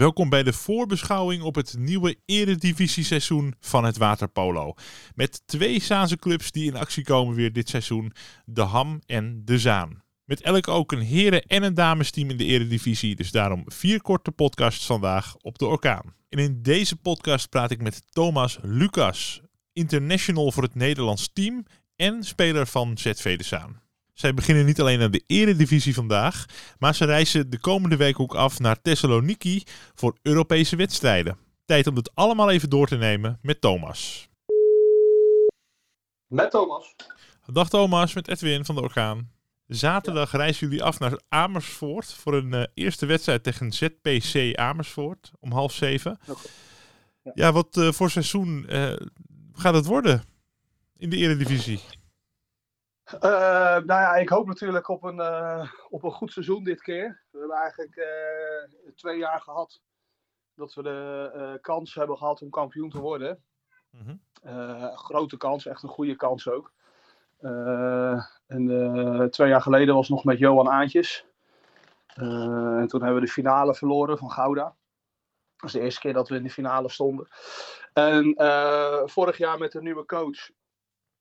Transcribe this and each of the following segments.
Welkom bij de voorbeschouwing op het nieuwe eredivisie-seizoen van het waterpolo. Met twee Zaanse clubs die in actie komen weer dit seizoen, de Ham en de Zaan. Met elk ook een heren- en een damesteam in de eredivisie, dus daarom vier korte podcasts vandaag op de orkaan. En in deze podcast praat ik met Thomas Lucas, international voor het Nederlands team en speler van ZV de Zaan. Zij beginnen niet alleen aan de eredivisie vandaag, maar ze reizen de komende week ook af naar Thessaloniki voor Europese wedstrijden. Tijd om het allemaal even door te nemen met Thomas. Met Thomas. Dag Thomas, met Edwin van de Orkaan. Zaterdag reizen jullie af naar Amersfoort voor een uh, eerste wedstrijd tegen ZPC Amersfoort om half zeven. Okay. Ja. ja, wat uh, voor seizoen uh, gaat het worden in de eredivisie? Uh, nou ja, ik hoop natuurlijk op een, uh, op een goed seizoen dit keer. We hebben eigenlijk uh, twee jaar gehad dat we de kans hebben gehad om kampioen te worden. Mm -hmm. grote kans, echt een goede kans ook. en twee jaar geleden was het nog met Johan Aantjes. en toen hebben we de finale verloren van Gouda. Dat was de eerste keer dat we in de finale stonden. En vorig jaar met een nieuwe coach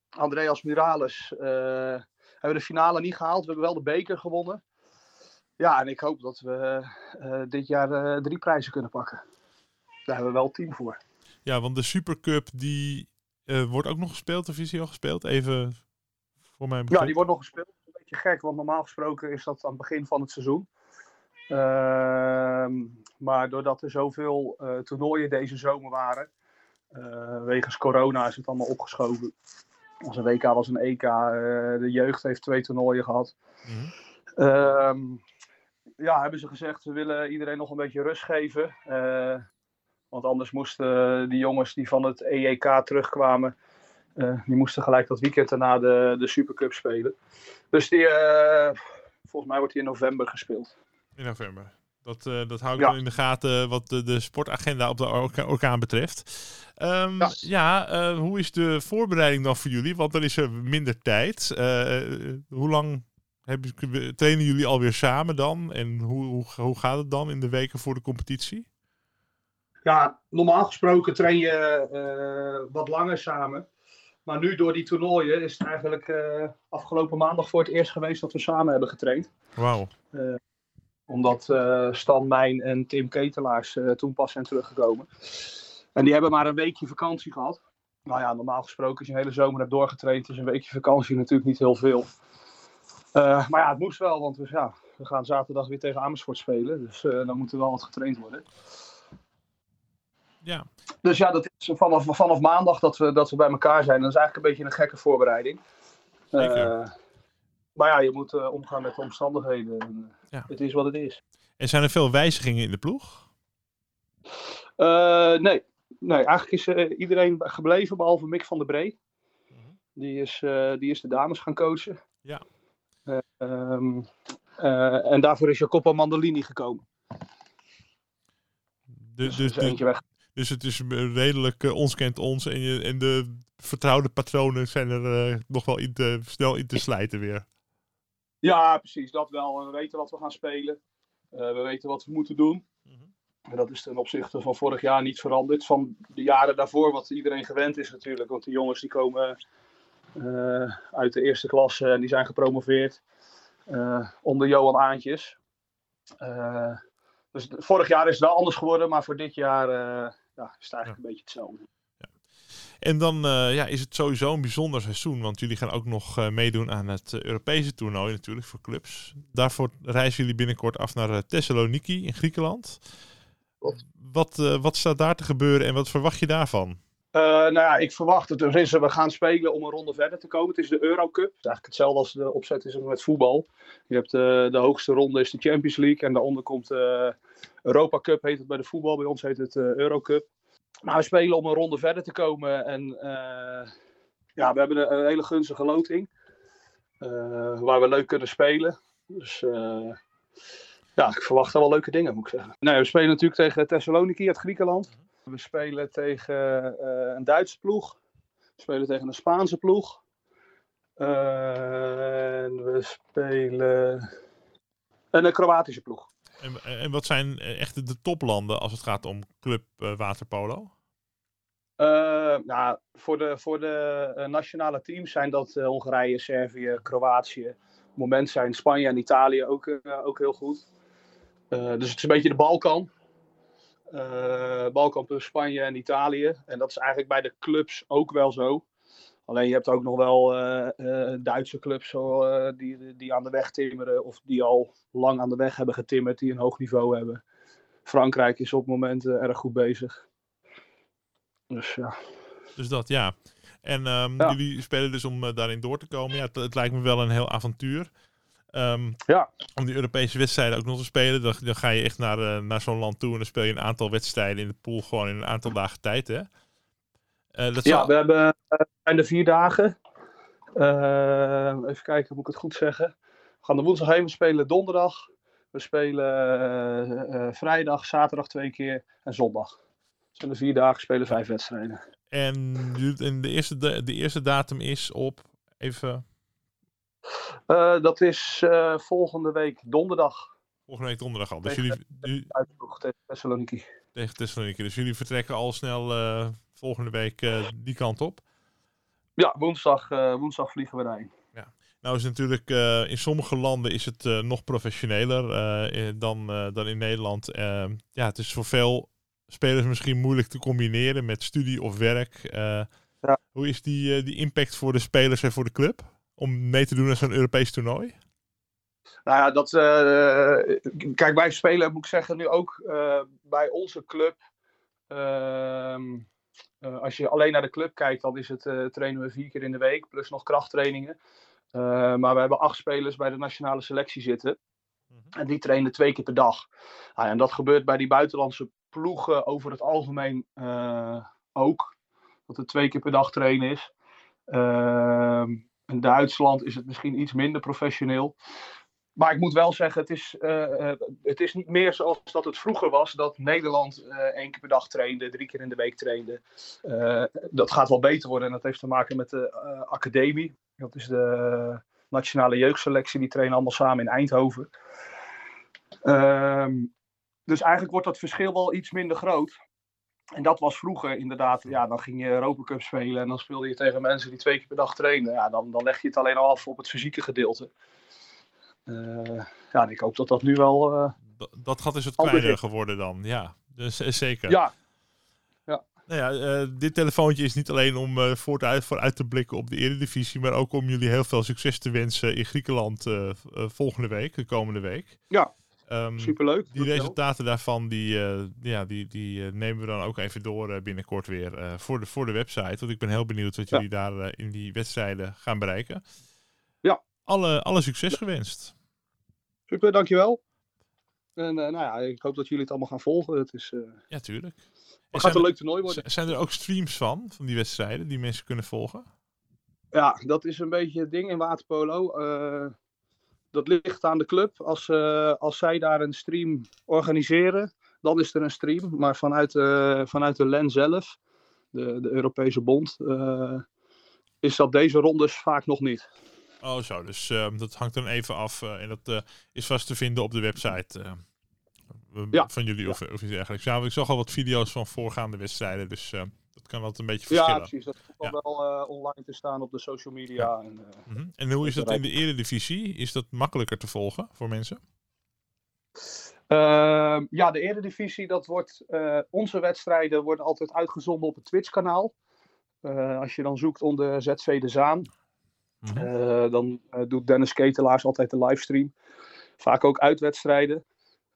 Andreas Murales uh, hebben we de finale niet gehaald. We hebben wel de beker gewonnen. Ja, en ik hoop dat we uh, dit jaar uh, drie prijzen kunnen pakken. Daar hebben we wel team voor. Ja, want de Supercup die wordt ook nog gespeeld, of is die al gespeeld? Even voor mijn begrip. Ja, die wordt nog gespeeld. Een beetje gek, want normaal gesproken is dat aan het begin van het seizoen. Ehm, maar doordat er zoveel toernooien deze zomer waren, wegens corona is het allemaal opgeschoven. Onze WK was een EK. Uh, de jeugd heeft twee toernooien gehad. Mm -hmm. um, ja, hebben ze gezegd, we willen iedereen nog een beetje rust geven. Uh, want anders moesten die jongens die van het EEK terugkwamen, uh, die moesten gelijk dat weekend daarna de, de Supercup spelen. Dus die, volgens mij wordt die in november gespeeld. In november. Dat, uh, dat hou ik ja. in de gaten wat de, de sportagenda op de orka orkaan betreft. Um, ja, ja uh, hoe is de voorbereiding dan voor jullie? Want dan is er minder tijd. Uh, hoe lang trainen jullie alweer samen dan? En hoe, hoe, hoe gaat het dan in de weken voor de competitie? Ja, normaal gesproken train je wat langer samen. Maar nu door die toernooien is het eigenlijk afgelopen maandag voor het eerst geweest dat we samen hebben getraind. Wauw omdat uh, Stan Mijn en Tim Ketelaars uh, toen pas zijn teruggekomen. En die hebben maar een weekje vakantie gehad. Nou ja, normaal gesproken als je een hele zomer hebt doorgetraind, is een weekje vakantie natuurlijk niet heel veel. Uh, maar ja, het moest wel, want we, ja, we gaan zaterdag weer tegen Amersfoort spelen. Dus dan moet er wel wat getraind worden. Ja. Dus ja, dat is vanaf, vanaf maandag dat we, dat we bij elkaar zijn. Dat is eigenlijk een beetje een gekke voorbereiding. Maar ja, je moet omgaan met de omstandigheden. En, ja. Het is wat het is. En zijn er veel wijzigingen in de ploeg? Uh, nee. nee, eigenlijk is uh, iedereen gebleven behalve Mick van der Bree. -hmm. die, is, die is de dames gaan coachen. Ja. Um, en daarvoor is Jacopo Mandolini gekomen. Dus, dus, dus, dus, dus het is redelijk ons kent ons en, je, en de vertrouwde patronen zijn er nog wel in te, snel in te slijten weer. Ja, precies, dat wel. We weten wat we gaan spelen. Uh, we weten wat we moeten doen. Mm -hmm. En dat is ten opzichte van vorig jaar niet veranderd. Van de jaren daarvoor, wat iedereen gewend is natuurlijk. Want die jongens die komen uh, uit de eerste klasse en die zijn gepromoveerd. Uh, onder Johan Aantjes. dus vorig jaar is het wel anders geworden, maar voor dit jaar ja, is het eigenlijk ja. een beetje hetzelfde. En dan uh, ja, is het sowieso een bijzonder seizoen, want jullie gaan ook nog uh, meedoen aan het uh, Europese toernooi natuurlijk voor clubs. Daarvoor reizen jullie binnenkort af naar Thessaloniki in Griekenland. Wat, wat staat daar te gebeuren en wat verwacht je daarvan? nou ja, ik verwacht het. Dus we gaan spelen om een ronde verder te komen. Het is de Eurocup. Het is eigenlijk hetzelfde als de opzet is met voetbal. Je hebt de hoogste ronde is de Champions League en daaronder komt de Europa Cup heet het bij de voetbal. Bij ons heet het Eurocup. Maar we spelen om een ronde verder te komen. En uh, ja, we hebben een, hele gunstige loting. Uh, waar we leuk kunnen spelen. Dus uh, ja, ik verwacht wel leuke dingen, moet ik zeggen. Nee, we spelen natuurlijk tegen Thessaloniki uit Griekenland. We spelen tegen een Duitse ploeg. We spelen tegen een Spaanse ploeg. en we spelen een Kroatische ploeg. En, en wat zijn echt de toplanden als het gaat om club waterpolo? nou, voor de, voor de nationale teams zijn dat Hongarije, Servië, Kroatië. Op het moment zijn Spanje en Italië ook, ook heel goed. dus het is een beetje de Balkan. Balkan plus Spanje en Italië. En dat is eigenlijk bij de clubs ook wel zo. Alleen je hebt ook nog wel uh, Duitse clubs uh, die, die aan de weg timmeren. Of die al lang aan de weg hebben getimmerd. Die een hoog niveau hebben. Frankrijk is op het moment erg goed bezig. Dus ja. Dus dat, ja. En um, jullie spelen dus om daarin door te komen. Ja, het, het, lijkt me wel een heel avontuur. Um, ja. Om die Europese wedstrijden ook nog te spelen. Dan, dan ga je echt naar, naar zo'n land toe. En dan speel je een aantal wedstrijden in de pool gewoon in een aantal dagen tijd, hè? Uh, dat ja, we hebben zijn de vier dagen. Uh, even kijken, moet ik het goed zeggen. We gaan de woensdag heen, we spelen donderdag. We spelen vrijdag, zaterdag twee keer en zondag. Dus in de vier dagen spelen vijf wedstrijden. En, en de, eerste, de, de eerste datum is op, even... dat is volgende week donderdag. Volgende week donderdag al. Dus jullie... jullie... Tegen Thessaloniki. Tegen Thessaloniki. Dus jullie vertrekken al snel volgende week uh, die kant op. Ja, woensdag, uh, woensdag vliegen we daarheen. Ja. Nou is natuurlijk uh, in sommige landen is het nog professioneler dan, dan in Nederland. ja, het is voor veel spelers misschien moeilijk te combineren met studie of werk. Ja. Hoe is die, die impact voor de spelers en voor de club om mee te doen aan zo'n Europees toernooi? Nou ja, dat, kijk, wij spelen, moet ik zeggen, nu ook bij onze club. Ehm, uh, als je alleen naar de club kijkt, dan is het, uh, trainen we vier keer in de week, plus nog krachttrainingen. Uh, maar we hebben acht spelers bij de nationale selectie zitten. Mhm. En die trainen twee keer per dag. Ah, en dat gebeurt bij die buitenlandse ploegen over het algemeen ook. Dat het twee keer per dag trainen is. Ehm, in Duitsland is het misschien iets minder professioneel. Maar ik moet wel zeggen, het is, uh, het is niet meer zoals dat het vroeger was. Dat Nederland uh, één keer per dag trainde, drie keer in de week trainde. Dat gaat wel beter worden en dat heeft te maken met de academie. Dat is de nationale jeugdselectie, die trainen allemaal samen in Eindhoven. Ehm, dus eigenlijk wordt dat verschil wel iets minder groot. En dat was vroeger inderdaad, ja, dan ging je Europa Cup spelen en dan speelde je tegen mensen die twee keer per dag trainen. Ja, dan, dan leg je het alleen al af op het fysieke gedeelte. Uh, ja, ik hoop dat dat nu wel. Uh, dat gat is het kleiner geworden dan, ja. Dus uh, zeker. Ja. ja. Nou ja, dit telefoontje is niet alleen om vooruit, vooruit te blikken op de Eredivisie, maar ook om jullie heel veel succes te wensen in Griekenland volgende week, de komende week. Ja. Um, Superleuk. Die resultaten daarvan die, ja, die, die nemen we dan ook even door binnenkort weer voor, de, voor de website. Want ik ben heel benieuwd wat jullie daar in die wedstrijden gaan bereiken. Ja. Alle, alle succes gewenst. Super, dankjewel. En uh, nou ja, ik hoop dat jullie het allemaal gaan volgen. Het is, uh, ja, tuurlijk. Het gaat een leuk toernooi worden. Zijn er ook streams van, van die wedstrijden, die mensen kunnen volgen? Ja, dat is een beetje het ding in waterpolo. Uh, dat ligt aan de club. Als, als zij daar een stream organiseren, dan is er een stream. Maar vanuit, vanuit de LEN zelf, de, de Europese Bond, is dat deze rondes vaak nog niet. Oh, zo. Dus uh, dat hangt dan even af. Uh, en dat uh, is vast te vinden op de website ja. van jullie of, of iets dergelijks. Ja, ik zag al wat video's van voorgaande wedstrijden. Dus dat kan wel een beetje verschillen. Ja, precies. Dat komt ja. wel online te staan op de social media. En, mm -hmm. en hoe is dat in de eredivisie? Is dat makkelijker te volgen voor mensen? Ehm, ja, de eredivisie, dat wordt... onze wedstrijden worden altijd uitgezonden op het Twitch-kanaal. als je dan zoekt onder ZV De Zaan, Mhm. Eh, dan eh, doet Dennis Ketelaars altijd de livestream. Vaak ook uitwedstrijden.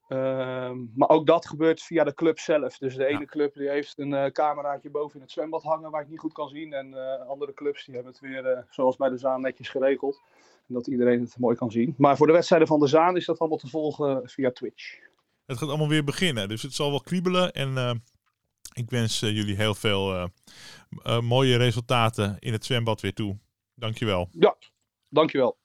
Ehm, maar ook dat gebeurt via de club zelf. Dus de ene club die heeft een uh, cameraatje boven in het zwembad hangen waar ik niet goed kan zien. En andere clubs die hebben het weer, zoals bij de Zaan, netjes geregeld. En dat iedereen het mooi kan zien. Maar voor de wedstrijden van de Zaan is dat allemaal te volgen via Twitch. Het gaat allemaal weer beginnen, dus het zal wel kriebelen. En ik wens jullie heel veel mooie resultaten in het zwembad weer toe. Dankjewel. Ja, dankjewel.